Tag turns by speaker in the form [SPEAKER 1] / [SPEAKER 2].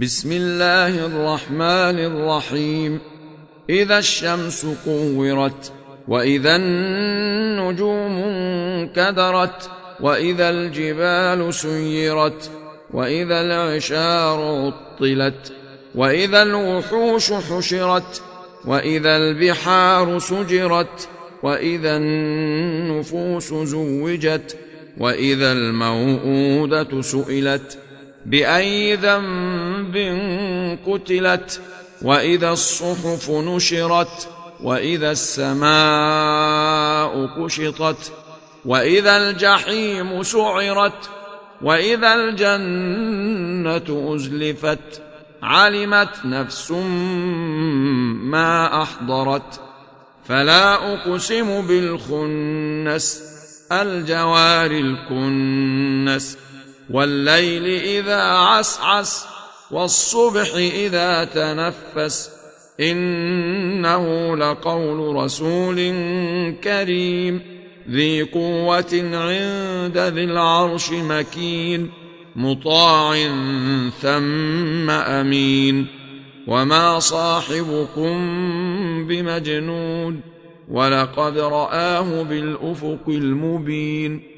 [SPEAKER 1] بسم الله الرحمن الرحيم. إذا الشمس كورت وإذا النجوم انكدرت وإذا الجبال سيرت وإذا العشار عطلت وإذا الوحوش حشرت وإذا البحار سجرت وإذا النفوس زوجت وإذا الموءودة سئلت. بأي ذنب قتلت وإذا الصحف نشرت وإذا السماء كشطت وإذا الجحيم سعرت وإذا الجنة أزلفت علمت نفس ما أحضرت. فلا أقسم بالخنس الجوار الكنس. والليل إذا عسعس والصبح إذا تنفس إنه لقول رسول كريم ذي قوة عند ذي العرش مكين مطاع ثم أمين وما صاحبكم بمجنون ولقد رآه بالأفق المبين